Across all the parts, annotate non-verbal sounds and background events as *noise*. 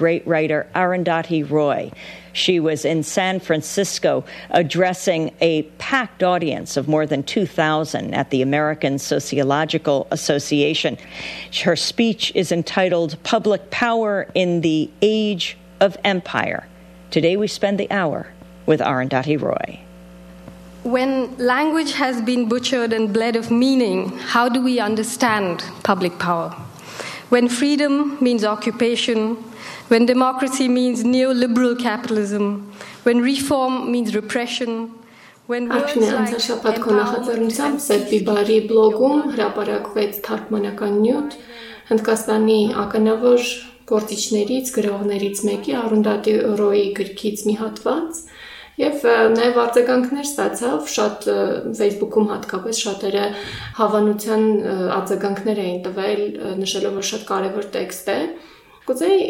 great writer Arundhati Roy. She was in San Francisco addressing a packed audience of more than 2,000 at the American Sociological Association. Her speech is entitled Public Power in the Age of Empire. Today we spend the hour with Arundhati Roy. When language has been butchered and bled of meaning, how do we understand public power? When freedom means occupation, when democracy means neoliberal capitalism, when reform means repression, Ակնե անցաշապատ քոնախաձեռնությամբ Սերբի բարի բլոգում հրապարակվեց թարգմանական նյութ Հնդկաստանի ականավոր գործիչներից, գրողներից մեկի Արունդատի Ռոյի գրքից մի հատված, Եվ նաև արձագանքներ ստացավ շատ Facebook-ում հատկապես շատերը հավանության արձագանքներ էին տվել, նշելով որ շատ կարևոր տեքստ է։ Կուզեի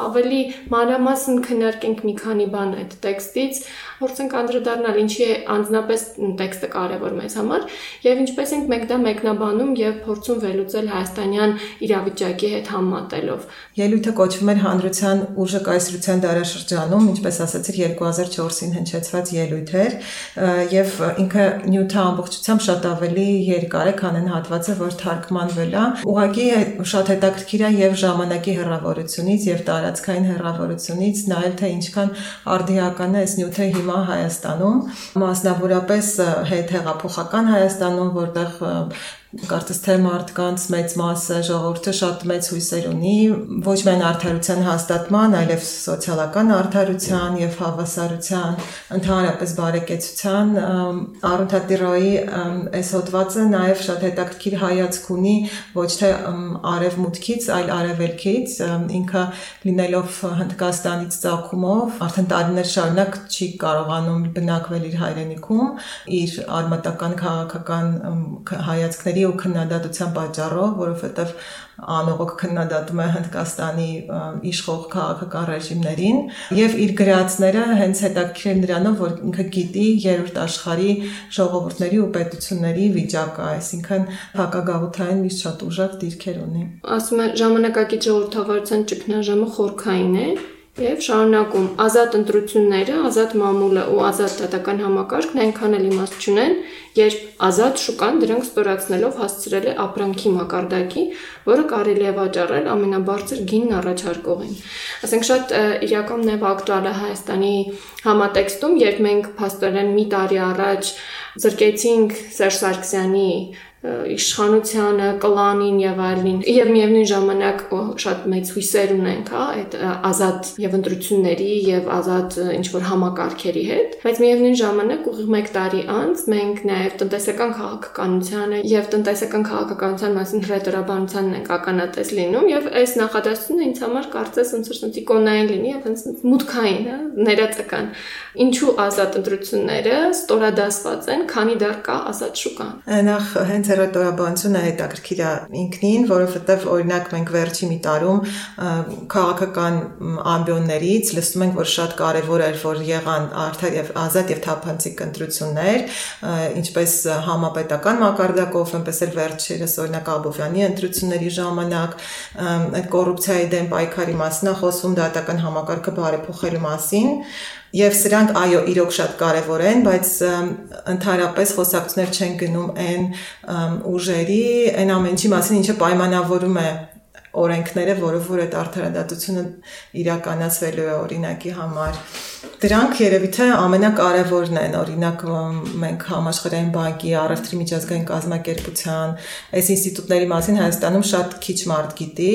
ավելի մանրամասն քննարկենք մի քանի բան այդ տեքստից, փորձենք անդրադառնալ ինչի է անձնապես տեքստը կարևոր մեզ համար եւ ինչպես ենք մեկ դա մեկնաբանում եւ փորձում վերլուծել հայաստանյան իրավիճակի հետ համատելով։ Ելույթը կոչվում էր հանրության ուժը կայսրության դարաշրջանում, ինչպես ասացիր 2004-ին հնչեցված ելույթ էր եւ ինքը նյութը ամբողջությամբ շատ ավելի երկար է, քան այն հատվածը, որ թարգմանվել է։ Ուղղակի շատ հետաքրքիր է եւ ժամանակի հեռավորությունից եւ տարածքային հեռավորությունից նայել թե ինչքան արդիական է այս նյութը հիմա Հայաստանում, մասնավորապես հետ հեղափոխական Հայաստանում, որտեղ կարծես թե մարդկանց մեծ մասը ժողովուրդը շատ մեծ հույսեր ունի ոչ միայն արդարության հաստատման, այլև սոցիալական արդարության եւ հավասարության, ընդհանրապես բարեկեցության Արունթատիրոյի այս հոդվածը նաեւ շատ հետաքրքիր հայացք ունի ոչ թե արևմուտքից, այլ արևելքից, ինքը լինելով Հնդկաստանից ցակումով արդեն տարիներ շարունակ չի կարողանում բնակվել իր հայրենիքում, իր արմատական քաղաքական հայացքների ու քննադատության պատճառով, որովհետև անողոք քննադատում է Հնդկաստանի իշխող քաղաքական ռեժիմներին եւ իր գրածները հենց հետաքրքիր նրանով, որ ինքը գիտի երրորդ աշխարհի ժողովուրդների ու պետությունների վիճակը, այսինքն հակագաղութային մի շատ ուժեղ դիրքեր ունի։ Ասում է ժամանակակից ժողովրդավարության ճգնաժամը խորքային է Եվ շարունակում. Ազատ ընտրությունները, ազատ մամուլը ու ազատ դատական համակարգն այնքան էլ իմաստ չունեն, երբ ազատ շուկան դրանք ստորացնելով հասցրել է ապրանքի մակարդակի, որը կարելի է վաճառել ամենաբարձր գինն առաջարկողին։ Ասենք շատ իրական նաև ակտուալ է Հայաստանի համատեքստում, երբ մենք փաստորեն մի տարի առաջ զրկեցինք Սերժ Սարգսյանի իշխանությանը, կլանին եւ այլն։ Եվ միևնույն ժամանակ շատ մեծ հույսեր ունենք, հա, այդ ազատ եւ ընտրությունների եւ ազատ ինչ որ համակարգերի հետ, բայց միևնույն ժամանակ ուղիղ 1 տարի անց մենք նաեւ տնտեսական քաղաքականությանը եւ տնտեսական քաղաքականության մասին հրետորաբանությանն ենք ականատես լինում եւ այս նախադասությունը ինձ համար կարծես ոնց որ սնտիկոնային լինի եւ հենց մուտքային, հա, ներածական։ Ինչու ազատ ընտրությունները ստորադասված են, քանի դեռ կա ազատ շուկան։ Նախ հենց հերոտորաբանությունը հետաքրքիր է ինքնին, որովհետև օրինակ մենք վերջի մի տարում քաղաքական ամբիոններից լսում ենք, որ շատ կարևոր էր, որ եղան արդար եւ ազատ եւ թափանցիկ ընտրություններ, ինչպես համապետական մակարդակով, այնպես էլ վերջերս օրինակ Աբովյանի ընտրությունների ժամանակ այդ կոռուպցիայի դեմ պայքարի մասն է խոսում դատական համակարգը բարեփոխելու մասին Եվ սրանք այո, իրոք շատ կարևոր են, բայց ընդհանրապես խոսակցներ չեն գնում այն ուժերի, այն ամեն ինչի մասին, ինչը պայմանավորում է օրենքները, որով որ այդ արդարադատությունը իրականացվելու է օրինակի համար։ Դրանք երևի թե ամենակարևորն են, օրինակ մենք համաշխարհային բանկի, առևտրի միջազգային կազմակերպության այս ինստիտուտների մասին Հայաստանում շատ քիչ մարդ գիտի,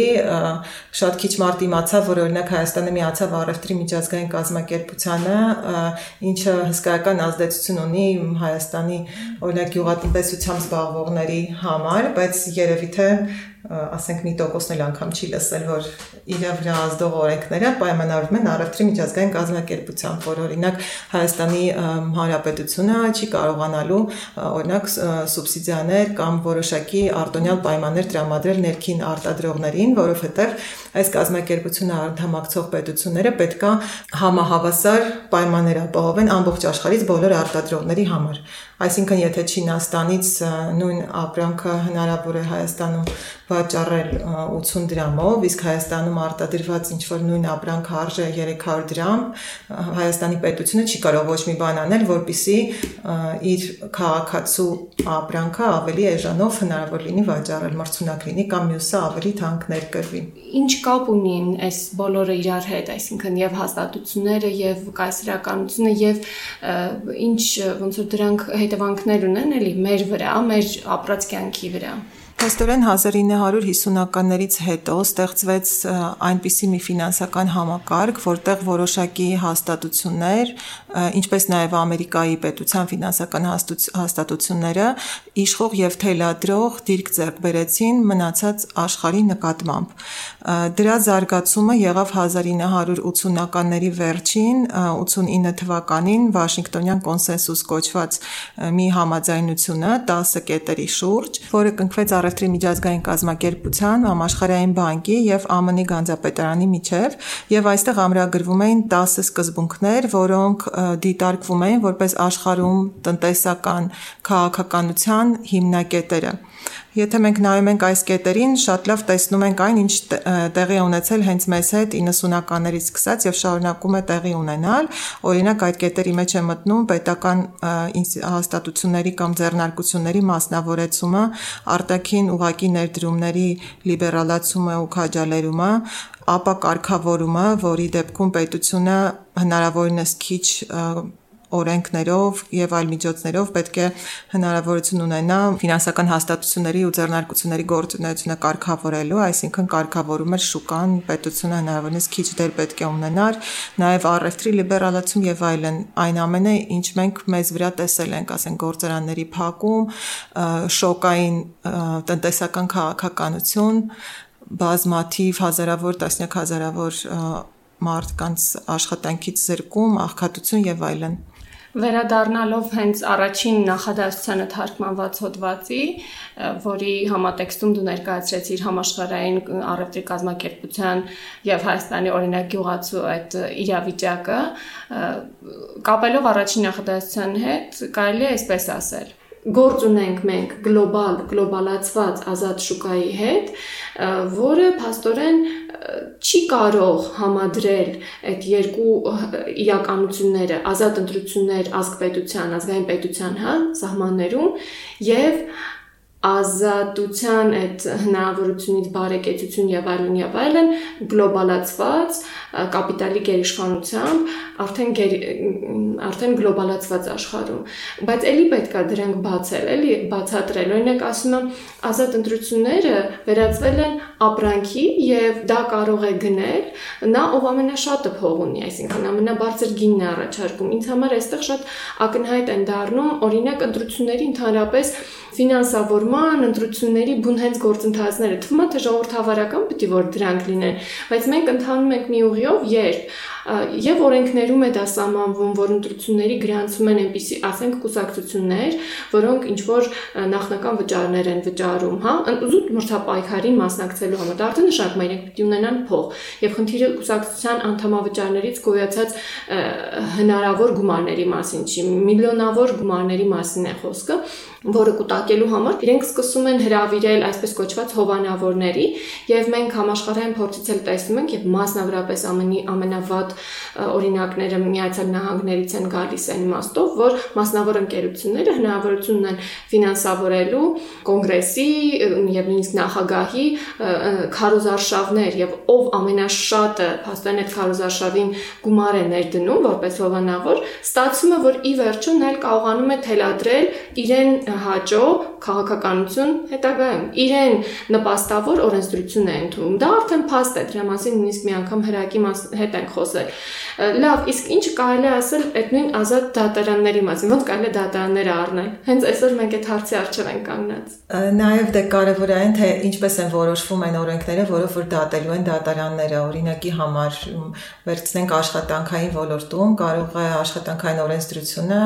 շատ քիչ մարդ իմացավ, որ օրինակ Հայաստանը միացավ առևտրի միջազգային կազմակերպությանը, ինչը հսկայական ազդեցություն ունի Հայաստանի օրինակ յուղատնտեսությամբ զբաղվողների համար, բայց երևի թե ասենք մի տոկոսն էլ անգամ չի լսել, որ իր վրա ազդող օրենքները պայմանավորվում են առևտրի միջազգային կազմակերպությամբ, որ օրինակ Հայաստանի Հանրապետությունը չի կարողանալու օրինակ սուբսիդիաներ կամ որոշակի արտոնյալ պայմաններ տրամադրել ներքին արտադրողներին, որովհետև այս կազմակերպությունը անդամակցող պետությունները պետքա համահավասար պայմաններ ապահովեն ամբողջ աշխարհից բոլոր արտադրողների համար Այսինքն, եթե Չինաստանից նույն ապրանքը հնարավոր է Հայաստանում վաճառել 80 դրամով, իսկ Հայաստանում արտադրված ինչ որ նույն ապրանքը արժե 300 դրամ, Հայաստանի պետությունը չի կարող ոչ մի բան անել, որpիսի իր քաղաքացու ապրանքը ավելի էժանով հնարավոր լինի վաճառել, մրցունակ լինի կամ մյուսը ավելի թանկ ներկրվի։ Ինչ կապ ունին այս բոլորը իրար հետ, այսինքն եւ հաստատությունները եւ կայսրականությունը եւ ինչ ոնց որ դրանք հետևանքներ ունեն էլի մեր վրա, մեր ապրած կյանքի վրա։ Փաստորեն 1950-ականներից հետո ստեղծվեց այնպիսի մի ֆինանսական համակարգ, որտեղ որոշակի հաստատություններ, ինչպես նաև Ամերիկայի պետության ֆինանսական հաստատությունները իշխող եւ թելադրող դիրք ձեռք բերեցին մնացած աշխարհի նկատմամբ։ Դրա զարգացումը եղավ 1980-ականների վերջին 89 թվականին Վաշինգտոնյան կոնսենսուս կոչված մի համաձայնությունը 10 կետերի շուրջ, որը կնքվեց առևտրի միջազգային կազմակերպության, համաշխարհային բանկի եւ ԱՄՆ-ի գանձապետարանի միջև եւ այստեղ ամրագրվում էին 10 սկզբունքներ, որոնք դիտարկվում էին որպես աշխարհում տնտեսական քաղաքականության հիմնակետերը։ Եթե մենք նայում ենք այս կետերին, շատ լավ տեսնում ենք այն, ինչ տեղի ունեցել հենց մեզ հետ 90-ականներից սկսած եւ շարունակում է տեղի ունենալ։ Օրինակ այդ կետերի մեջ է մտնում պետական հաստատությունների կամ ձեռնարկությունների մասնավորեցումը, արտաքին ուղակի ներդրումների լիբերալացումը ու քաջալերումը, ապա կարգավորումը, որի դեպքում պետությունը հնարավորինս քիչ օրենքներով եւ այլ միջոցներով պետք է հնարավորություն ունենա ֆինանսական հաստատությունների ու ձեռնարկությունների գործունեությունը կարգավորելու, այսինքն կարգավորում էր շուկան, պետությունը հնարավորինս քիչ դեր պետք է ունենար, նաեւ առևտրի լիբերալացում եւ այլն, այն ամենը, ինչ մենք մեզ վրա տեսել ենք, ասենք գործարանների փակում, շոկային տնտեսական քաղաքականություն, բազմաթիվ հազարավոր, տասնյակ հազարավոր մարդկանց աշխատանքից զրկում, աղքատություն եւ այլն։ Վերադառնալով հենց առաջին նախադասությանը թարգմանված հոդվածի, որի համատեքստում դու ներկայացրեցիր համաշխարհային առևտրի կազմակերպության եւ Հայաստանի օրինակ գյուղացու այդ իրավիճակը, կապելով առաջին նախադասության հետ, կարելի է այսպես ասել գործ ունենք մենք գլոբալ գլոբալացված ազատ շուկայի հետ, որը փաստորեն չի կարող համադրել այդ երկու իրականությունները, ազատ ընտրություններ ազգ պետության, ազգային պետության, հա, սահմաններում եւ ազատության այդ հնարավորությունից բարեկեցություն եւ այլն եւ այլն գլոբալացված կապիտալի գերիշխանությամբ արդեն գեր, արդեն գլոբալացված աշխարհում բայց ելի պետքա դրանք բացել էլի բացատրել օրինակ ասում եմ ազատ ընտրությունները վերածվել են ապրանքի եւ դա կարող է գնել նա ով ամենաշատը փող ունի այսինքն ամենաբարձր գինն է առաջարկում ինձ համար այստեղ շատ ակնհայտ են դառնում օրինակ ընտրությունների ընդհանրապես ֆինանսավորման, ընտրությունների բուն հենց գործընթացները։ Թվում է թե ժողովրդավարական պիտի որ դրանք լինեն, բայց մենք ընթանում ենք մի ուղիով, երբ եւ օրենքներում է դա սահմանվում, որ ընտրությունների գրանցում են այնպիսի, ասենք, կուսակցություններ, որոնք ինչ որ նախնական վճարներ են վճարում, հա, զուտ մրցապայքարին մասնակցելու համար։ Դա արդեն նշանակում է իրենք պիտի ունենան փող։ Եվ խնդիրը կուսակցության անդամավճարներից գոյացած հնարավոր գումարների մասին չի, միլիոնավոր գումարների մասին է խոսքը որը կուտակելու համար իրենք սկսում են հravirել այսպես կոչված հովանավորների եւ մենք համաշխարհային փորձից էլ տեսնում ենք եւ մասնավորապես ամենի ամենավատ օրինակները Միացյալ Նահանգներից են գալիս այն իմաստով, որ մասնավոր ընկերությունները հնարավորություն ունեն ֆինանսավորելու կոնգրեսի եւ նույնիսկ նախագահի քարոզարշավներ եւ ով ամենաշատը փաստորեն այդ քարոզարշավին գումար է ներդնում որպես հովանավոր, ստացվում է, որ ի վերջո նա էլ կարողանում է թելադրել իրեն հաճո քաղաքականություն հետագայում իրեն նպաստավոր օրենսդրություն է ընդունում դա արդեն փաստ է դրա մասին նույնիսկ մի անգամ հրակի հետ ենք խոսել Լավ, իսկ ինչ կարելի ասել այդ նույն ազատ դատարանների մասին, ոնց կարելի է դատարանները առնել։ Հենց այսօր մենք այդ հարցի առջև ենք կանգնած։ Նաև դե կարևոր է այն թե ինչպես են որոշվում այն օրենքները, որով որ դատելու են դատարանները։ Օրինակի համար վերցնենք աշխատանքային ոլորտում, կարող է աշխատանքային օրենսդրությունը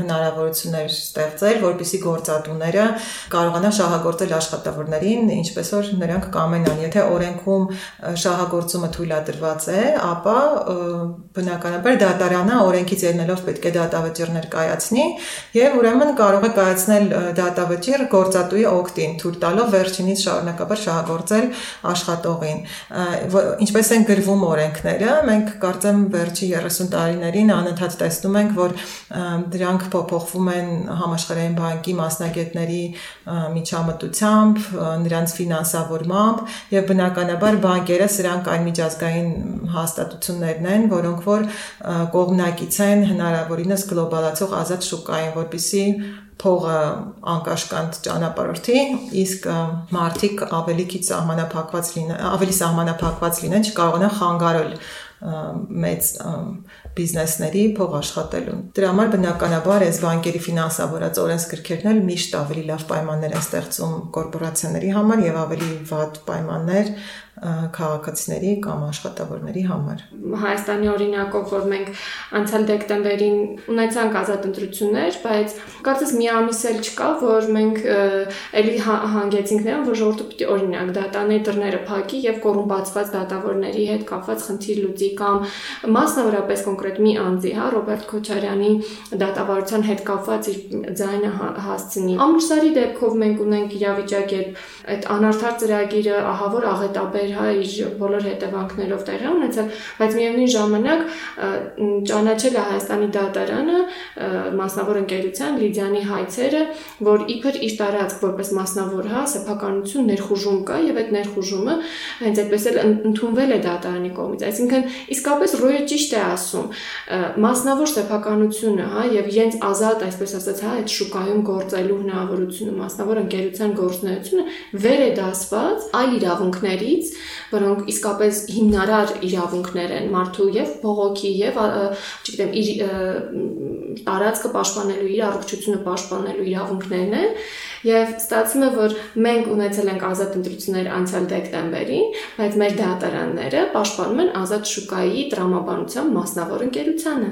հնարավորություններ ստեղծել, որպիսի գործատուները կարողանան շահագործել աշխատավորներին, ինչպես որ նրանք կամենան։ Եթե օրենքում շահագործումը թույլատրված է, ապա բնականաբար դատարանը օրենքից ելնելով պետք է դատավճիռներ կայացնի եւ ուրեմն կարող է կայացնել դատավճիռ գործատուի օկտին, թույլ տալով վերջինից շարունակաբար շահագործել աշխատողին։ Ինչպես են գրվում օրենքները, մենք կարծեմ վերջի 30 տարիներին անընդհատ տեսնում ենք, որ դրանք փոփոխվում են համաշխարհային բանկի մասնագետների միջամտությամբ, նրանց ֆինանսավորմամբ եւ բնականաբար բանկերը սրանք այն միջազգային հաստատություններն են, որոնք որ կողմնակից են հնարավորինս գլոբալացող ազատ շուկային, որբիսի փողը անկաշկանդ ճանապարհորդի, իսկ մարտիկ ավելի քիչ սահմանափակված լինեն, ավելի սահմանափակված լինեն, չկարողանան խանգարել մեծ բիզնեսների փող աշխատելուն։ Դրա համար բնականաբար այս բանկերի ֆինանսավորած օրենսգրքերն էլ միշտ ավելի լավ պայմաններ են ստեղծում կորպորացիաների համար եւ ավելի վատ պայմաններ քաղաքացիների կամ աշխատավորների համար։ Հայաստանի օրինակով, որ մենք անցյալ դեկտեմբերին ունեցանք ազատ ընտրություններ, բայց կարծես մի ամիս էլ չկա, որ մենք էլի հա-, հանգեցինք նրան, որ ժողովուրդը պիտի օրինակ դատաների դռները փակի եւ կոռումպացված դատավորների հետ կապված խնդիր լուծի կամ մասնավորապես կոնկրետ մի անձի, հա, Ռոբերտ Քոչարյանի դատավարության հետ կապված իր ձայնը հա-, հասցնի։ Ամրսարի դեպքով մենք ունենք իրավիճակ, երբ այդ անարդար ծրագիրը ահավոր աղետաբեր հա, իր բոլոր հետևանքներով տեղի ունեցել, բայց միևնույն ժամանակ ճանաչել է Հայաստանի դատարանը մասնավոր ընկերության Լիդիանի հայցերը, որ իբր իր տարածք որպես մասնավոր, հա, սեփականություն ներխուժում կա եւ այդ ներխուժումը հենց այդպես էլ ընդունվել է դատարանի կողմից։ Այսինքն իսկապես Ռոյը ճիշտ է ասում, մասնավոր սեփականությունը, հա, եւ իրենց ազատ, այսպես ասած, հա, այդ շուկայում գործելու հնարավորությունը, մասնավոր ընկերության գործունեությունը վեր է դասված այլ իրավունքներից, որոնք իսկապես հիմնարար իրավունքներ են մարդու եւ բողոքի եւ չգիտեմ իր տարածքը պաշտպանելու իր առողջությունը պաշտպանելու իրավունքներն են եւ ստացվում է որ մենք ունեցել ենք ազատ ընտրություններ անցյալ դեկտեմբերին բայց մեր դատարանները պաշտպանում են ազատ շուկայի տրամաբանության մասնավոր ընկերությանը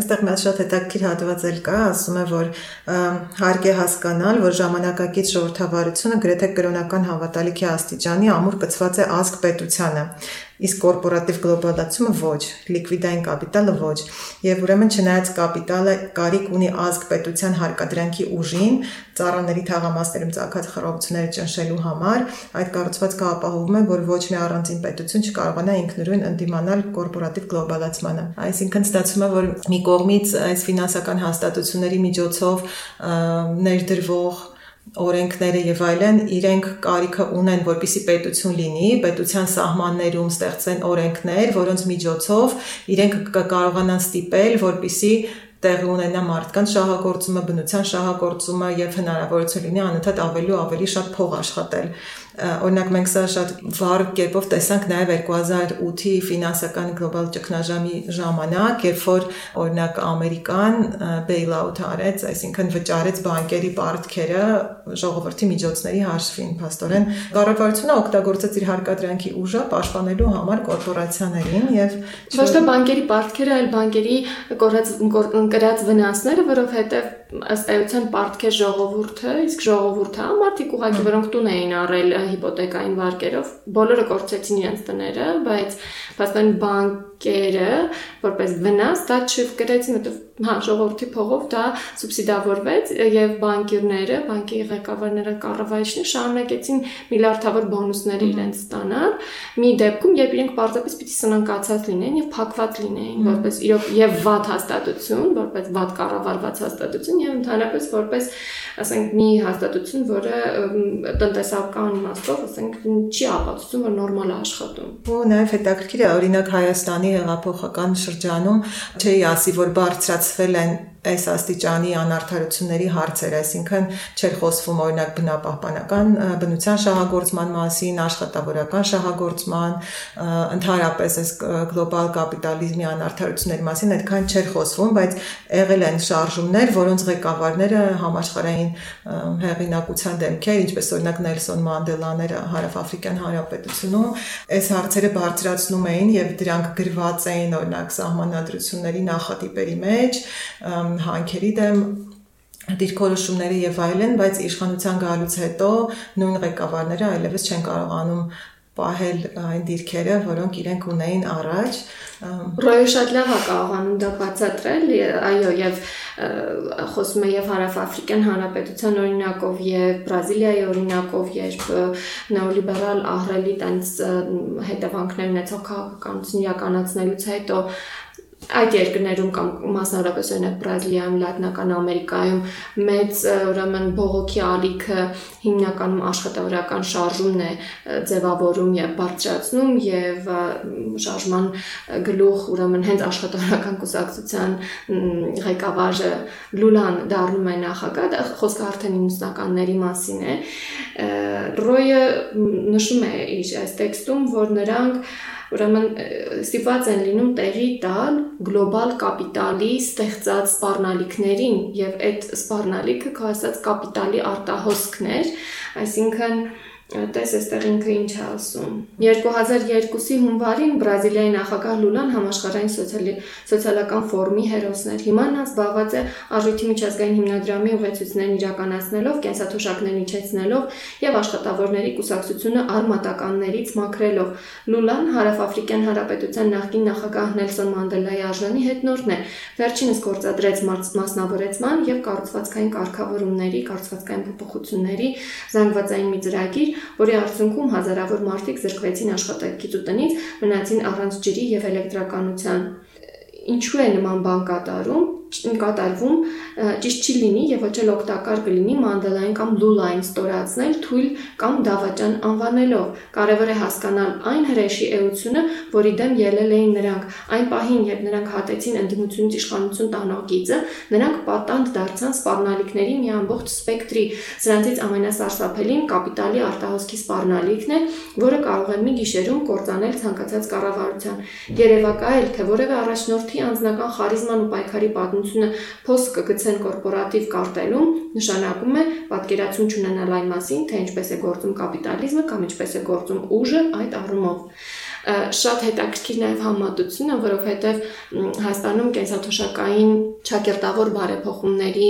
այստեղ մեծ շատ հետաքրքիր հատված էլ կա ասում է որ հարկ է հասկանալ որ ժամանակակից ժողովրդավարությունը գրեթե կրոնական հավատալիքի աստիճանի ամուր կցված է ազգ պետությանը իսկ կորպորատիվ գլոբալացումը ոչ, լիկվիդային կապիտալը ոչ։ Եվ ուրեմն չնայած կապիտալը կարիք ունի ազգ պետության հարկադրանքի ուժին, ծառաների թաղամասերում ցակած խռովությունները ճնշելու համար, այդ կառուցվածքը ապահովում է, որ ոչ մի առանձին պետություն չկարողանա ինքնուրույն ընդդիմանալ կորպորատիվ գլոբալացմանը։ Այսինքն ստացվում է, որ մի կողմից այս ֆինանսական հաստատությունների միջոցով ներդրվող օրենքները եւ այլն իրենք կարիքը ունեն, որպիսի պետություն լինի, պետության սահմաններում ստեղծեն օրենքներ, որոնց միջոցով իրենք կկարողանան ստիպել, որպիսի տեղի ունենա մարդկանց շահագործումը, բնության շահագործումը եւ հնարավորություն լինի անընդհատ ավելի ու ավելի շատ փող աշխատել օրինակ մենք սա շատ վառ կերպով տեսանք նաև 2008-ի ֆինանսական գլոբալ ճգնաժամի ժամանակ, երբ որ օրինակ Ամերիկան բեյլաութ արեց, այսինքն վճարեց բանկերի պարտքերը ժողովրդի միջոցների հաշվին, փաստորեն կառավարությունը օգտագործեց իր հարկադրանքի ուժը պաշտպանելու համար կորպորացիաներին եւ ոչ թե բանկերի պարտքերը, այլ բանկերի կորած կրած վնասները, որովհետեւ ըստ էության պարտքեր ժողովուրդը, իսկ ժողովուրդը մարդիկ ուղղակի որոնք տուն էին առել հիպոթեկային վարկերով, բոլորը կորցրեցին իրենց տները, բայց փաստորեն բանկերը որպես վնաս դա չկրեցին, որտեղ հա ժողովրդի փողով դա սուբսիդավորվեց եւ բանկիրները, բանկի ղեկավարները, կառավարիչները շարունակեցին միլիարդավոր բոնուսներ իրենց ստանալ մի դեպքում, երբ իրենք պարզապես պիտի սնանկացած լինեն եւ փակված լինեին, որպես իրոք եւ վատ հաստատություն, որպես վատ կառավարված հաստատություն եւ ընդհանրապես որպես ասենք մի հաստատություն, որը տնտեսական իմաստով, ասենք, չի ապացուցում, որ նորմալ է աշխատում։ Ու նաև հետաքրքիր է, օրինակ Հայաստանի հեղափոխական շրջանում չի ասի, որ բարձրացվել են այս աստիճանի անարթարությունների հարցեր, այսինքն չէր խոսվում օրինակ բնապահպանական բնության շահագործման մասին, աշխատավորական շահագործման, ընդհանրապես այս գլոբալ կապիտալիզմի անարթարությունների մասին այդքան չէր խոսվում, բայց եղել են շարժումներ, որոնց ղեկավարները համաշխարհային հեղինակության դեմքեր, ինչպես օրինակ Նելսոն Մանդելաները Հարավաֆրիկյան Հանրապետությունում, այս հարցերը բարձրացնում էին եւ դրանք գրված էին օրինակ սահմանադրությունների նախատիպերի մեջ, հանքերի դեմ դիրքորոշումները եւ այլն, բայց իշխանության գալուց հետո նույն ղեկավարները այլևս չեն կարողանում պահել այն դիրքերը, որոնք իրենք ունեին առաջ։ Ռոյը շատ լավ է կարողանում դա բացատրել, այո, եւ խոսում է եւ Հարավաֆրիկյան Հանրապետության օրինակով եւ Բրազիլիայի օրինակով, երբ նեոլիբերալ ահռելի տենց հետևանքներ ունեցող քաղաքականություն իրականացնելուց հետո այդ երկրներում կամ մասնավորապես օրինակ Բրազիլիայում, Լատինական Ամերիկայում մեծ ուրեմն բողոքի ալիքը հիմնականում աշխատավորական շարժումն է ձևավորում եւ բարձրացնում եւ շարժման գլուխ ուրեմն հենց աշխատավորական կուսակցության ղեկավարը Լուլան դառնում է նախագահ, խոսքը արդեն 90-ականների մասին է։ Ռոյը նշում է իր այս տեքստում, որ նրանք Ուրեմն ստիպված են լինում տեղի տալ գլոբալ կապիտալի ստեղծած սպառնալիքներին եւ այդ սպառնալիքը քո ասած կապիտալի արտահոսքներ, այսինքն Տես այստեղ ինքը ինչ է ասում։ 2002-ի հունվարին Բրազիլիայի նախագահ Լուլան համաշխարհային սոցիալի սոցիալական ֆորումի հերոսներ։ Հիմա նա զբաղված է արժույթի միջազգային հիմնադրամի ուղեցույցներն իրականացնելով, կենսաթոշակներն իջեցնելով եւ աշխատավորների կուսակցությունը արմատականներից մաքրելով։ Լուլան Հարավաֆրիկյան Հանրապետության նախկին նախագահ Նելսոն Մանդելայի արժանի հետնորդն է։ Վերջինս գործադրեց մասնավորեցման եւ կառուցվածքային կարգավորումների, կառուցվածքային փոփոխությունների զանգվածային մի ծրագիր, որի արդյունքում հազարավոր մարդիկ զրկվեցին աշխատանքից ու տնից, մնացին առանց ջրի եւ էլեկտրականության։ Ինչու է նման բան կատարում կատարվում ճիշտ չի լինի եւ ոչ էլ օգտակար կլինի մանդելային կամ լուլային ստորացնել թույլ կամ դավաճան անվանելով կարևոր է հասկանալ այն հրեշի էությունը որի դեմ ելել էին նրանք այն պահին երբ նրանք հատեցին ընդդիմությունից իշխանություն տանող գիծը նրանք պատանդ դարձան սպառնալիքների մի ամբողջ սպեկտրի սրանցից ամենասարսափելին կապիտալի արտահոսքի սպառնալիքն է որը կարող է մի գիշերում կործանել ցանկացած կառավարության երևակայ էլ թե որևէ առաջնորդի անձնական խարիզման ու պայքարի պատմություն պատմությունը փոս կգցեն կորպորատիվ կարտելում, նշանակում է պատկերացում չունենալ այն մասին, թե ինչպես է գործում կապիտալիզմը կամ ինչպես է գործում ուժը այդ առումով շատ հետաքրքիր նաև համատությունը, որովհետև Հայաստանում կենսաթոշակային ճակերտավոր բարեփոխումների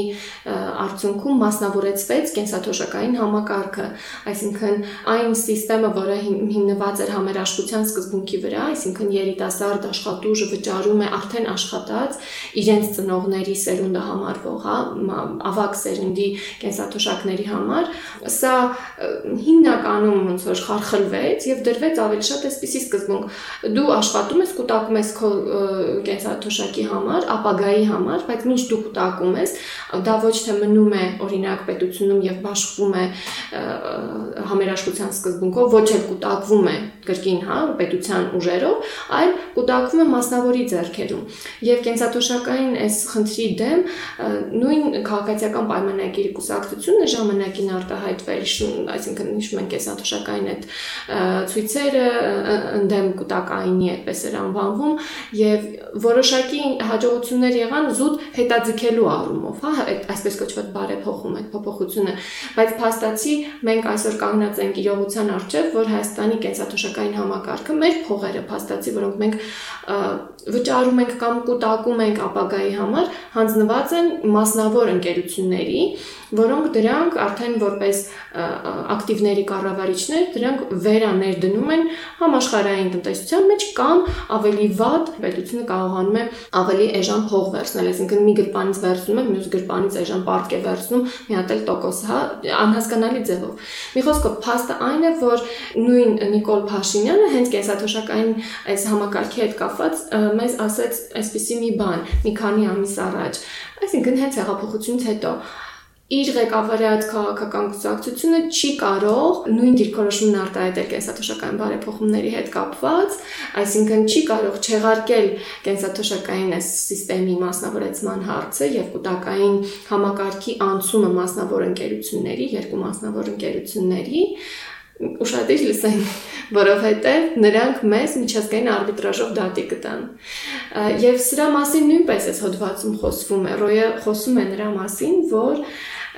արդյունքում մասնավորեցվեց կենսաթոշակային համակարգը, այսինքն այն համակարգը, որը հիմնված էր համերաշխության սկզբունքի վրա, այսինքն երիտասարդ աշխատուժը վճարում է արդեն աշխատած իրենց ծնողների սերունդը համարվող, հա, ավակ սերունդի կենսաթոշակների համար, սա հիմնականում ոնց որ խարխլվեց եւ դրվեց ավելի շատ այսպիսի սկզբունք։ Դու աշխատում ես, կուտակում ես քո կենսաթոշակի համար, ապագայի համար, բայց ինչ դու կուտակում ես, դա ոչ թե մնում է օրինակ պետությունում եւ բաշխվում է համերաշխության սկզբունքով, ոչ էլ կուտակվում է կրկին, հա, պետության ուժերով, այլ կուտակվում է մասնավորի ձեռքերում։ Եվ կենսաթոշակային այս խնդրի դեմ նույն քաղաքացիական պայմանագիրի կուսակցությունը ժամանակին արտահայտվել, այսինքն հիշում ենք կենսաթոշակային այդ ցույցերը ընդդեմ կուտակայինի այդպես էր անվանվում եւ որոշակի հաջողություններ եղան զուտ հետաձգելու առումով, հա, այսպես կոչված բարեփոխում այդ փոփոխությունը, բայց փաստացի մենք այսօր կանգնած ենք իրողության առջև, որ Հայաստանի կենսաթոշակային համակարգը մեր փողերը փաստացի, որոնք մենք վճարում ենք կամ կուտակում ենք ապագայի համար, հանձնված են մասնավոր ընկերությունների, որոնք դրանք արդեն որպես ակտիվների կառավարիչներ դրանք վերաներդնում են համաշխարհային տնտեսության մեջ կամ ավելի վատ պետությունը կարողանում է ավելի էժան փող վերցնել, այսինքն մի գրպանից վերցնում է, մյուս գրպանից էժան պարտք է վերցնում, մի հատ էլ տոկոս, հա, անհասկանալի ձևով։ Մի խոսքով, փաստը այն է, որ նույն Նիկոլ Փաշինյանը հենց կենսաթոշակային այս համակարգի հետ կապված մեզ ասեց այսպիսի մի բան մի քանի ամիս առաջ այսինքն հենց հեղափոխությունից հետո իր ղեկավարած քաղաքական կուսակցությունը չի կարող նույն դիրքորոշումն արտահայտել կենսաթոշակային բարեփոխումների հետ կապված, այսինքն չի կարող չեղարկել կենսաթոշակային այս համակարգի մասնավորեցման հարցը եւ կൂട്ടակային համակարգի անցումը մասնավոր ընկերությունների, երկու մասնավոր ընկերությունների ուշադիր լսեն, որովհետև նրանք մեզ միջազգային արբիտրաժով դատի կտան։ Եվ սրա մասին նույնպես այս հոդվածում խոսվում է, Ռոյը խոսում է նրա մասին, որ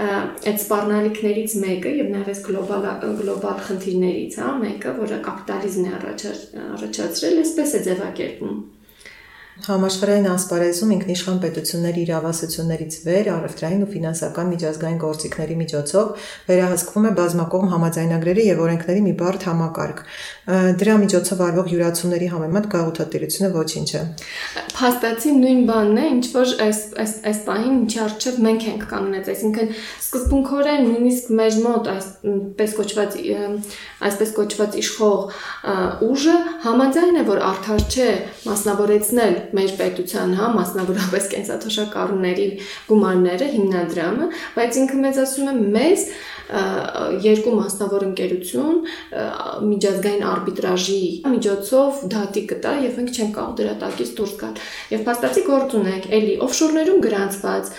այդ սպառնալիքներից մեկը եւ նաեւ այս գլոբալ գլոբալ խնդիրներից, հա, մեկը, որը կապիտալիզմն է առաջացրել, այսպես է ձևակերպում Համաշխարհային ասպարեզում ինքնիշխան պետությունների իրավասություններից վեր առևտրային ու ֆինանսական միջազգային գործիքների միջոցով վերահսկվում է բազմակողմ համաձայնագրերի եւ օրենքների մի բարդ համակարգ։ Դրա միջոցով արվող յուրացումների համեմատ գաղութատիրությունը ոչինչ է։ Փաստացի նույն բանն է, ինչ որ այս այս այս պահին ինչի արժեվ մենք ենք կանգնած, այսինքն սկզբունքորեն նույնիսկ մեր մոտ այսպես կոչված այսպես կոչված իշխող ուժը համաձայն է, որ արդար չէ մասնավորեցնել մեր պետության, հա, մասնավորապես կենսաթոշակառուների գումարները, հիմնադրամը, բայց ինքը մեզ ասում է մեզ երկու մասնավոր ընկերություն միջազգային արբիտրաժի միջոցով դատի կտա եւ մենք չենք կարող դրա տակից դուրս գալ։ Եվ փաստացի գործ ունենք, էլի օֆշորներում գրանցված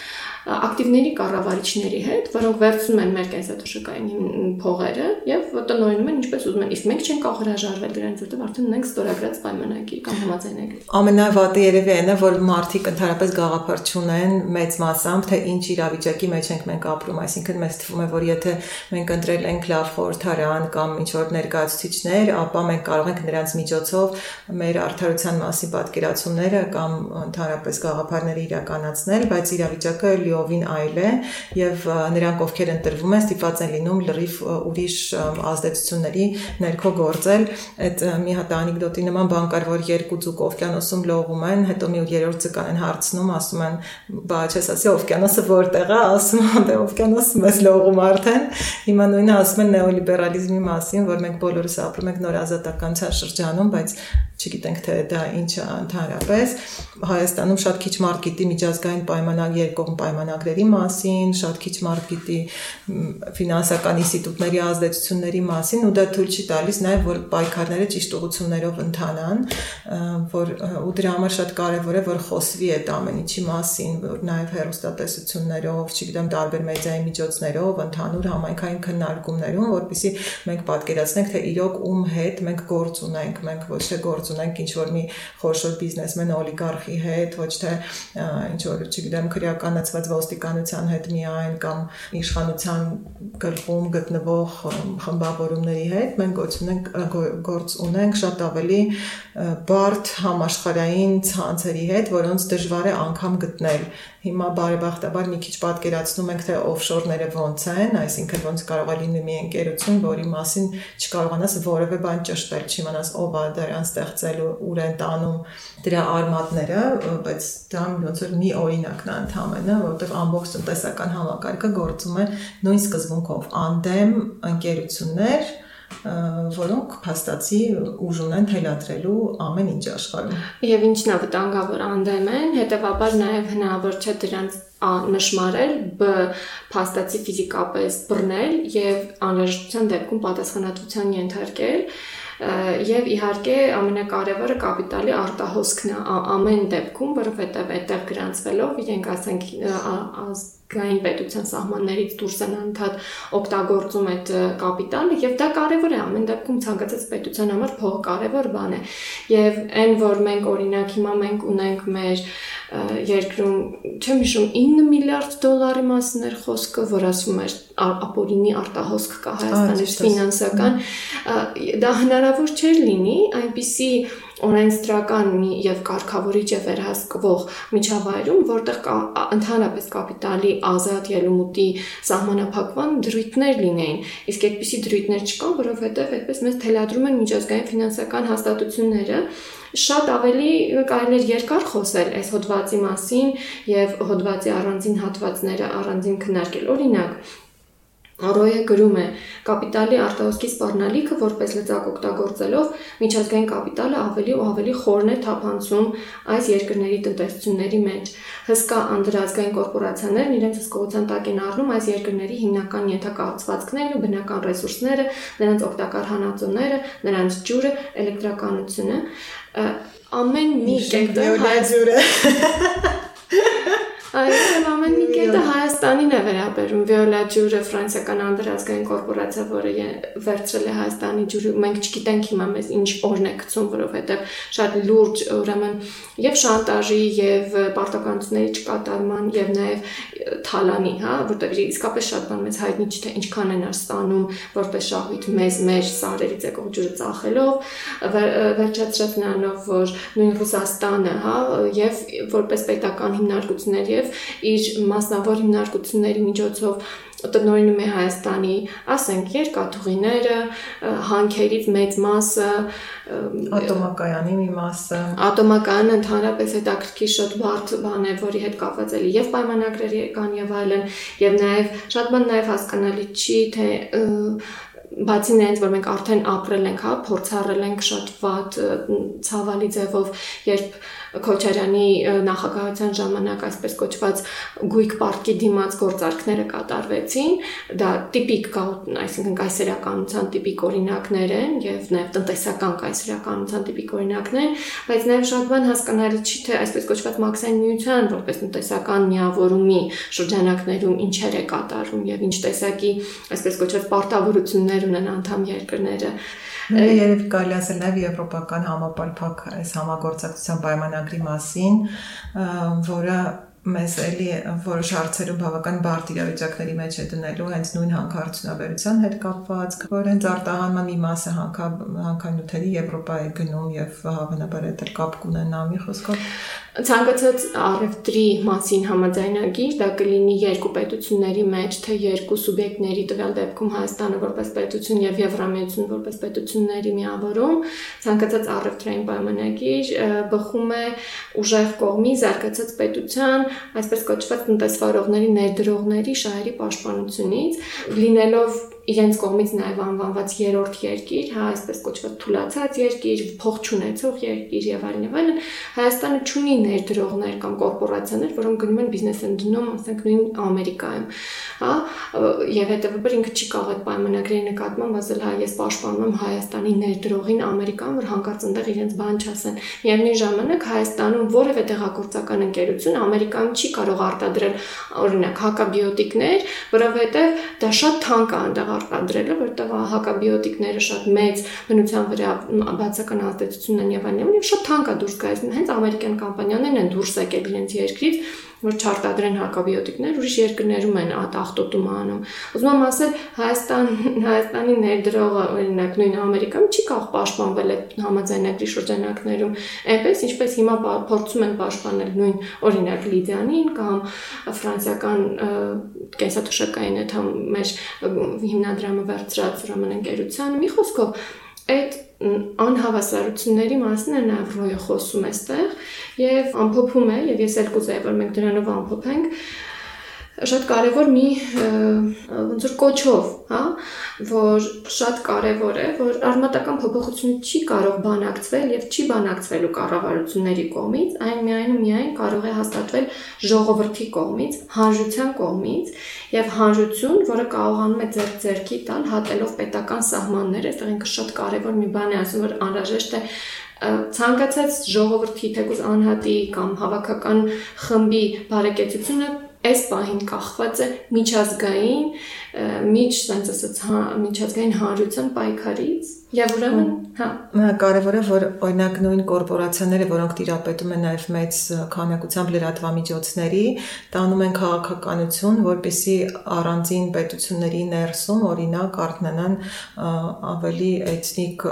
ակտիվների կառավարիչների հետ, որոնք վերցնում են մեր կենսաթոշակային փողերը եւ տնօրինում են ինչպես ուզում են։ Իսկ մենք չենք կարող հրաժարվել դրանից, որտեղ արդեն ունենք ստորագրած պայմանագիր կամ համաձայնագիր։ Ամենավատը երևի այն է, որ մարդիկ ընդհանրապես գաղափար չունեն մեծ մասամբ, թե ինչ իրավիճակի մեջ ենք մենք ապրում, այսինքն մեզ թվում է, որ եթե մենք ընտրել ենք լավ խորհրդարան կամ ինչ որ ներկայացուցիչներ, ապա մենք կարող ենք նրանց միջոցով մեր արդարության մասի պատկերացումները կամ ընդհանրապես գաղափարները իրականացնել, բայց իրավիճակը լիովին այլ է եւ նրանք ովքեր ընտրվում են ստիպված են լինում լրիվ ուրիշ ազդեցությունների ներքո գործել այդ մի հատ անեկդոտի նման բան կար որ երկու ձուկ օվկիանոսում լողում են հետո մի երրորդ ձկան են հարցնում ասում են բա չես ասի օվկիանոսը որտեղ է ասում են դե օվկիանոսը մեզ լողում արդեն հիմա նույնը ասում են նեոլիբերալիզմի մասին որ մենք բոլորս ապրում ենք նոր ազատականության շրջանում բայց չգիտենք թե դա ինչ է ընդհանրապես Հայաստանում շատ քիչ մարդ գիտի միջազգային պայմանագիր երկկողմ պայմանագրերի մասին, շատ քիչ մարդ գիտի ֆինանսական ինստիտուտների ազդեցությունների մասին ու դա թույլ չի տալիս նաև որ պայքարները ճիշտ ուղղություններով ընթանան, որ ու դրա համար շատ կարևոր է որ խոսվի այդ ամեն ինչի մասին, որ նաև հերոստատեսություններով, չգիտեմ, տարբեր մեդիայի միջոցներով, ընդհանուր համայնքային քննարկումներում, որpիսի մենք պատկերացնենք թե իրոք ում հետ մենք գործ ունենք, մենք ոչ թե գործ ունենք ինչ որ մի խոշոր բիզնեսմեն օլիգարխի հետ, ոչ թե ինչ որ, չգիտեմ, քրեականացված ոստիկանության հետ միայն կամ իշխանության գլխում գտնվող խմբավորումների հետ մենք ունենք գործ ունենք շատ ավելի բարդ համաշխարային ցանցերի հետ, որոնց դժվար է անգամ գտնել Հիմա բարեբախտաբար մի քիչ պատկերացնում ենք թե օֆշորները ոնց են, այսինքն ոնց կարող է լինի մի ընկերություն, որի մասին չկարողանաս որևէ բան ճշտել, չիմանաս ով է դրան ստեղծելու, ուր են տանում դրա արմատները, բայց դա ոնց որ մի օրինակն է ընդհանրապես, որովհետև ամբողջ տնտեսական համակարգը գործում է նույն սկզբունքով՝ անդեմ ընկերություններ, որոնք փաստացի ուժ ունեն թելադրելու ամեն ինչ աշխարհում։ Եվ ինչն է վտանգավոր անդեմ են, հետեւաբար նաև հնարավոր չէ դրանց նշмарել բ փաստացի ֆիզիկապես բռնել եւ անհրաժեշտության դեպքում պատասխանատվության ենթարկել եւ իհարկե ամենակարևորը կապիտալի արտահոսքն է ամեն դեպքում, որովհետեւ այդտեղ գրանցվելով իրենք ասենք ազգային պետության սահմաններից դուրս են անդադ օգտագործում այդ կապիտալը եւ դա կարեւոր է ամեն դեպքում ցանկացած պետության համար փող կարեւոր բան է եւ այն որ մենք օրինակ հիմա մենք ունենք մեր երկրում չեմ հիշում 9 միլիարդ դոլարի մասին էր խոսքը, որ ասում էր ապօրինի արտահոսք կա Հայաստանից ֆինանսական դա հնարավոր չէր լինի այնպիսի օրենսդրական մի եւ կարգավորիչ է վերահսկվող միջավայրում, որտեղ կա ընդհանրապես կապիտալի ազատ ելումուտի սահմանափակման դրույթներ լինեին։ Իսկ այդպիսի դրույթներ չկան, որովհետեւ այդպես մեզ թելադրում են միջազգային ֆինանսական հաստատությունները, շատ ավելի կարելի է երկար խոսել այս հոդվածի մասին եւ հոդվածի առանձին հատվածները առանձին քննարկել։ Օրինակ, Ռոյը գրում է. կապիտալի արտահոսքի սպառնալիքը որպես լծակ օգտագործելով միջազգային կապիտալը ավելի ու ավելի խորն է թափանցում այս երկրների տնտեսությունների մեջ։ Հսկա անդրազգային կորպորացիաներն իրենց հսկողության տակ են առնում այս երկրների հիմնական ենթակառուցվածքներն ու բնական ռեսուրսները, նրանց օգտակար հանածոները, նրանց ջուրը, էլեկտրականությունը, ամեն մի կետը հայ ջուրը *laughs* Այսինքն ամեն մի կետը Հայաստան Հայաստանին է վերաբերում. Վիոլա ջուրը ֆրանսիական անդրազգային կորպորացիա, որը վերցրել է Հայաստանի ջուրը, մենք չգիտենք հիմա մեզ ինչ օրն է գցում, որովհետև շատ լուրջ ուրեմն եւ շանտաժի եւ պարտականությունների չկատարման եւ նաեւ թալանի, հա, որտեղ իսկապես շատ բան մեզ հայտնի չէ թե ինչքան են ստանում որպես շահույթ մեզ մեր սարերից եկող ջուրը ծախելով, վերջացրած նրանով, որ նույն Ռուսաստանը, հա, եւ որպես պետական հիմնարկություններ եւ իր մասնավոր հիմնարկությունների միջոցով տնօրինում է Հայաստանի, ասենք, երկաթուղիները, հանքերից մեծ մասը, ատոմակայանի մի մասը։ Ատոմակայանը ընդհանրապես հետաքրքիր շատ բարդ բան է, որի հետ կապված է եւ պայմանագրերի կան եւ այլն, եւ նաեւ շատ բան նաեւ հասկանալի չի, թե բացի նրանից որ մենք արդեն ապրել ենք, հա, փորձառել ենք շատ վատ ցավալի ձևով, երբ Քոչարյանի նախագահության ժամանակ այսպես կոչված գույք պարտքի դիմաց գործարքները կատարվեցին, դա տիպիկ այսինքն կայսերականության տիպիկ օրինակներ են եւ նաեւ տնտեսական կայսերականության տիպիկ օրինակներ, բայց նաեւ շատ բան հասկանալի չի թե այսպես կոչված մաքսային միության որպես տնտեսական միավորումի շրջանակներում ինչեր է կատարում եւ ինչ տեսակի այսպես կոչված պարտավորություններ ունեն անդամ երկրները երևի կարելի ասել նաև եվրոպական համապարփակ այս համագործակցության պայմանագրի մասին, որը մեզ էլի որոշ հարցերում բավական բարդ իրավիճակների մեջ է դնելու հենց նույն հանքարդյունաբերության հետ կապված, որ հենց արտահանման մի մասը հանքա հանքանյութերի Եվրոպա է գնում եւ հավանաբար այդ կապ կունենա մի խոսքով ցանկացած առևտրի մասին համաձայնագիր դա կլինի երկու պետությունների մեջ, թե երկու սուբյեկտների տվյալ դեպքում Հայաստանը որպես պետություն եւ Եվրամիությունը որպես պետությունների միավորում, ցանկացած առևտրային պայմանագիր բխում է ուժեղ կողմի զարգացած պետության, այսպես կոչված տնտեսվարողների ներդրողների շահերի պաշտպանությունից, լինելով իրենց կողմից նաև անվանված երրորդ երկիր, հա, այսպես կոչված թուլացած երկիր, փող չունեցող երկիր եւ այլն եւ այլն, Հայաստանը ունի ներդրողներ կամ կորպորացիաներ, որոնք գնում են բիզնես են դնում, ասենք նույն Ամերիկայում, հա, եւ հետեւաբար ինքը չի կարող այդ պայմանագրերի նկատմամբ ասել, հա, ես պաշտպանում եմ Հայաստանի ներդրողին Ամերիկայում, որ հանկարծ այնտեղ իրենց բան չասեն։ Միևնույն ժամանակ Հայաստանում որևէ տեղակորցական ընկերություն Ամերիկայում չի կարող արտադրել օրինակ հակաբիոտիկներ, որովհետեւ դա շատ թանկ է այնտեղ արտադրելը, որտեղ հակաբիոտիկները շատ մեծ բնության վրա բացական ազդեցություն են եւ այլն, եւ շատ թանկ է դուրս գալիս։ Հենց ամերիկյան կամպանիաներն են դուրս եկել իրենց երկրից որ չարտադրեն հակաբիոտիկներ, ուրիշ երկրներում են ատախտոտում անում։ Ուզում եմ ասել, Հայաստան *laughs* Հայաստանի ներդրողը օրինակ նույն Ամերիկայում չի կարող պաշտպանվել այդ համաձայնագրի շրջանակներում, այնպես ինչպես հիմա փորձում են պաշտպանել նույն օրինակ Լիդիանին կամ ֆրանսիական կենսաթոշակային այդ մեր հիմնադրամը վերցրած ուրեմն ընկերությանը։ Մի խոսքով այդ անհավասարությունների մասն է նաև ռոյը խոսում էստեղ եւ ամփոփում է եւ ես էլ կուզեի որ մենք դրանով ամփոփենք շատ կարևոր մի ոնց որ կոչով, հա, որ շատ կարևոր է, որ արմատական փոփոխությունը չի կարող բանակցվել եւ չի բանակցվելու կառավարությունների կողմից, այն միայն ու միայն կարող է հաստատվել ժողովրդի կողմից, հանրության կողմից եւ հանրություն, որը կարողանում է ձեր ձերքի տալ հատելով պետական սահմանները, այստեղ ինքը շատ կարևոր մի բան է ասում, որ անհրաժեշտ է ցանկացած ժողովրդի թեկուզ անհատի կամ հավաքական խմբի բարեկեցությունը այս պահին կախված է միջազգային միջ, ասած, հա, միջազգային հանրության պայքարից Եվ ուրեմն, հա, կարևոր է, որ օրինակ նույն կորպորացիաները, որոնք տիրապետում են նաև մեծ քանակությամբ լրատվամիջոցների, տանում են քաղաքականություն, որպեսի առանձին պետությունների ներսում օրինակ արտնանան ավելի էթնիկ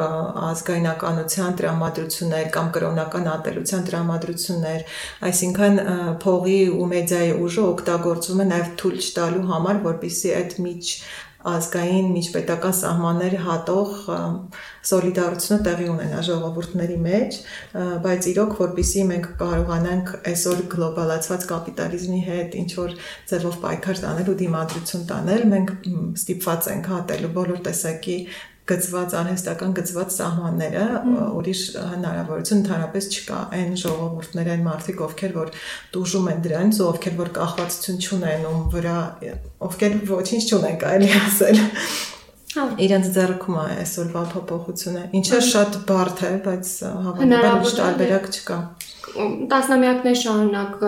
ազգայնականության տրամադրություններ կամ կրոնական ատելության տրամադրություններ, այսինքն փողի ու մեդիայի ուժը օգտագործում է նաև թույլ չտալու համար, որպեսի այդ միջ ազգային միջպետական սահմաններ հատող սոլիդարությունը տեղի ունենա ժողովուրդների մեջ, բայց իրոք որpիսի մենք կարողանանք այսօր գլոբալացված կապիտալիզմի հետ ինչ որ ձևով պայքար տանել ու դիմադրություն տանել, մենք ստիպված ենք հատելու բոլոր տեսակի գծված արհեստական գծված սահմանները ուրիշ հնարավորություն ընդհանրապես չկա այն ժողովուրդներ այն մարդիկ ովքեր որ դուժում են դրանից ու ովքեր որ կախվածություն չունեն ում վրա ովքեր ոչինչ չունեն կարելի ասել Հա, իրենց ձեռքում է այսօրվա փոփոխությունը, ինչը շատ բարդ է, բայց հավանաբար ոչ տարբերակ չկա։ տասնամյակներ շարունակ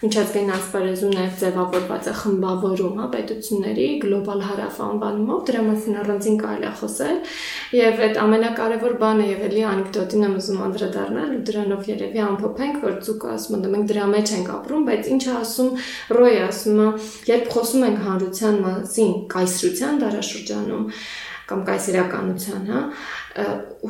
միջազգային ասպարեզում նաև ձևավորված է խմբավորում, հա, պետությունների գլոբալ հարավ անվանումով, դրա մասին առանձին կարելի է խոսել, եւ այդ ամենակարևոր բանը եւ էլի անեկդոտին եմ ուզում անդրադառնալ, ու դրանով երևի ամփոփենք, որ ցուկը ասում է, մենք դրա մեջ ենք ապրում, բայց ինչ ասում Ռոյը, ասում է, երբ խոսում ենք հանրության մասին, կայսրության դարաշրջանում, կամ կայսերականության, հա,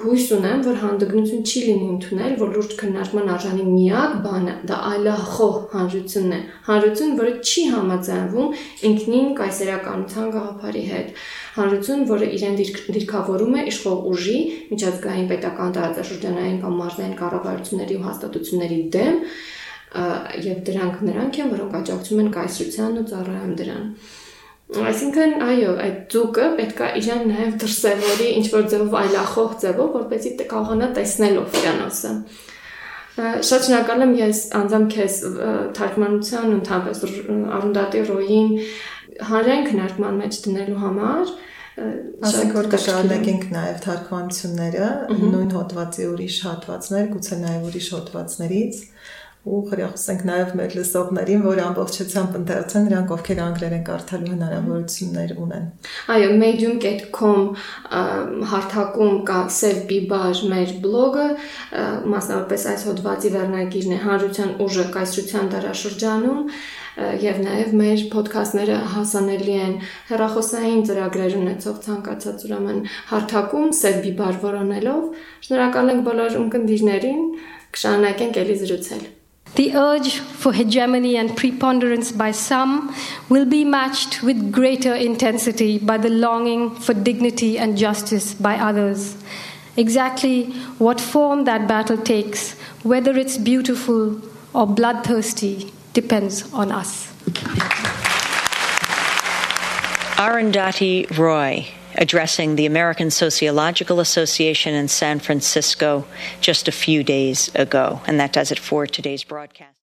հույս ունեմ, որ հանդգնություն չի լինի ընդունել, որ լուրջ քննարկման արժանի միակ բանը դա այլախոհ հանրությունն է։ Հանրություն, որը չի համաձայնվում ինքնին կայսերականության գաղափարի հետ։ Հանրություն, որը իրեն դիրքավորում է իշխող ուժի, միջազգային պետական տարածաշրջանային կամ մարզային կառավարությունների ու հաստատությունների դեմ, եւ դրանք նրանք են, որոնք աջակցում են կայսրությանն ու ծառայում դրան։ Այսինքն, այո, այդ ձուկը պետք է իրան նաև դրսևորի ինչ որ ձևով այլախոհ ձևով, որպեսզի կարողանա տեսնել օվկիանոսը։ Շատ շնորհակալ եմ ես անձամբ քեզ թարգմանության ընդհանրապես Արունդատի ռոյին հանրային քննարկման մեջ դնելու համար Ասենք որ կշարունակենք նաև թարգմանությունները, նույն հոդվածի ուրիշ հատվածներ, գուցե նաև ուրիշ հոդվածներից ու խրախուսենք նաև մեր լսողներին, որ ամբողջությամբ ընթերցեն նրանք, ովքեր անգլերեն կարդալու հնարավորություններ ունեն։ Այո, medium.com հարթակում կա Save Bibar մեր բլոգը, մասնավորապես այս հոդվածի վերնագիրն է Հանրության ուժը կայսրության դարաշրջանում եւ նաեւ մեր ոդքասթները հասանելի են հեռախոսային ծրագրեր ունեցող ցանկացած ուրեմն հարթակում Save Bibar որոնելով։ Շնորհակալ ենք բոլոր ունկնդիրներին, կշարունակենք ելի զրուցել։ The urge for hegemony and preponderance by some will be matched with greater intensity by the longing for dignity and justice by others. Exactly what form that battle takes, whether it's beautiful or bloodthirsty, depends on us. Arundhati Roy addressing the American Sociological Association in San Francisco just a few days ago. And that does it for today's broadcast.